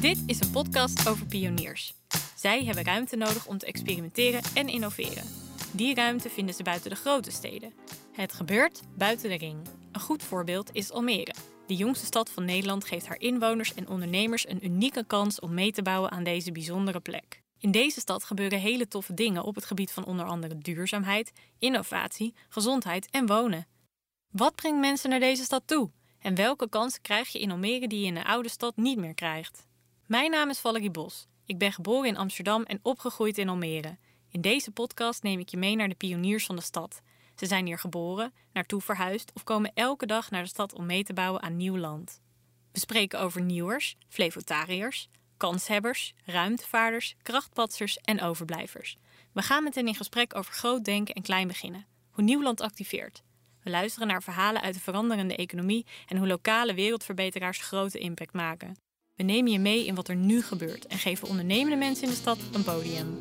Dit is een podcast over pioniers. Zij hebben ruimte nodig om te experimenteren en innoveren. Die ruimte vinden ze buiten de grote steden. Het gebeurt buiten de ring. Een goed voorbeeld is Almere. De jongste stad van Nederland geeft haar inwoners en ondernemers een unieke kans om mee te bouwen aan deze bijzondere plek. In deze stad gebeuren hele toffe dingen op het gebied van onder andere duurzaamheid, innovatie, gezondheid en wonen. Wat brengt mensen naar deze stad toe? En welke kansen krijg je in Almere die je in een oude stad niet meer krijgt? Mijn naam is Valerie Bos. Ik ben geboren in Amsterdam en opgegroeid in Almere. In deze podcast neem ik je mee naar de pioniers van de stad. Ze zijn hier geboren, naartoe verhuisd of komen elke dag naar de stad om mee te bouwen aan nieuw land. We spreken over nieuwers, flevotariërs, kanshebbers, ruimtevaarders, krachtpatsers en overblijvers. We gaan met hen in gesprek over groot denken en klein beginnen. Hoe Nieuwland activeert. We luisteren naar verhalen uit de veranderende economie en hoe lokale wereldverbeteraars grote impact maken. We nemen je mee in wat er nu gebeurt en geven ondernemende mensen in de stad een podium.